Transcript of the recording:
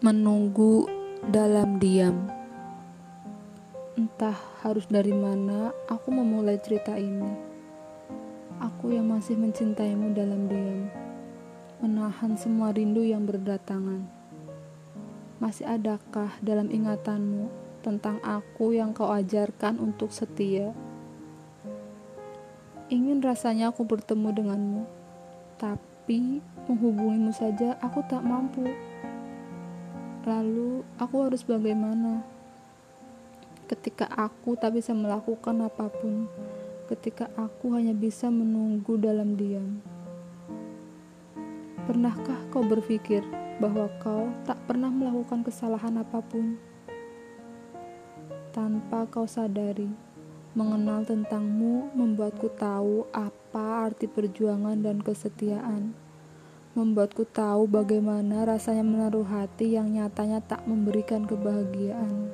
menunggu dalam diam. Entah harus dari mana aku memulai cerita ini. Aku yang masih mencintaimu dalam diam, menahan semua rindu yang berdatangan. Masih adakah dalam ingatanmu tentang aku yang kau ajarkan untuk setia? Ingin rasanya aku bertemu denganmu, tapi menghubungimu saja aku tak mampu. Lalu aku harus bagaimana? Ketika aku tak bisa melakukan apa pun, ketika aku hanya bisa menunggu dalam diam. Pernahkah kau berpikir bahwa kau tak pernah melakukan kesalahan apa pun? Tanpa kau sadari, mengenal tentangmu membuatku tahu apa arti perjuangan dan kesetiaan membuatku tahu bagaimana rasanya menaruh hati yang nyatanya tak memberikan kebahagiaan.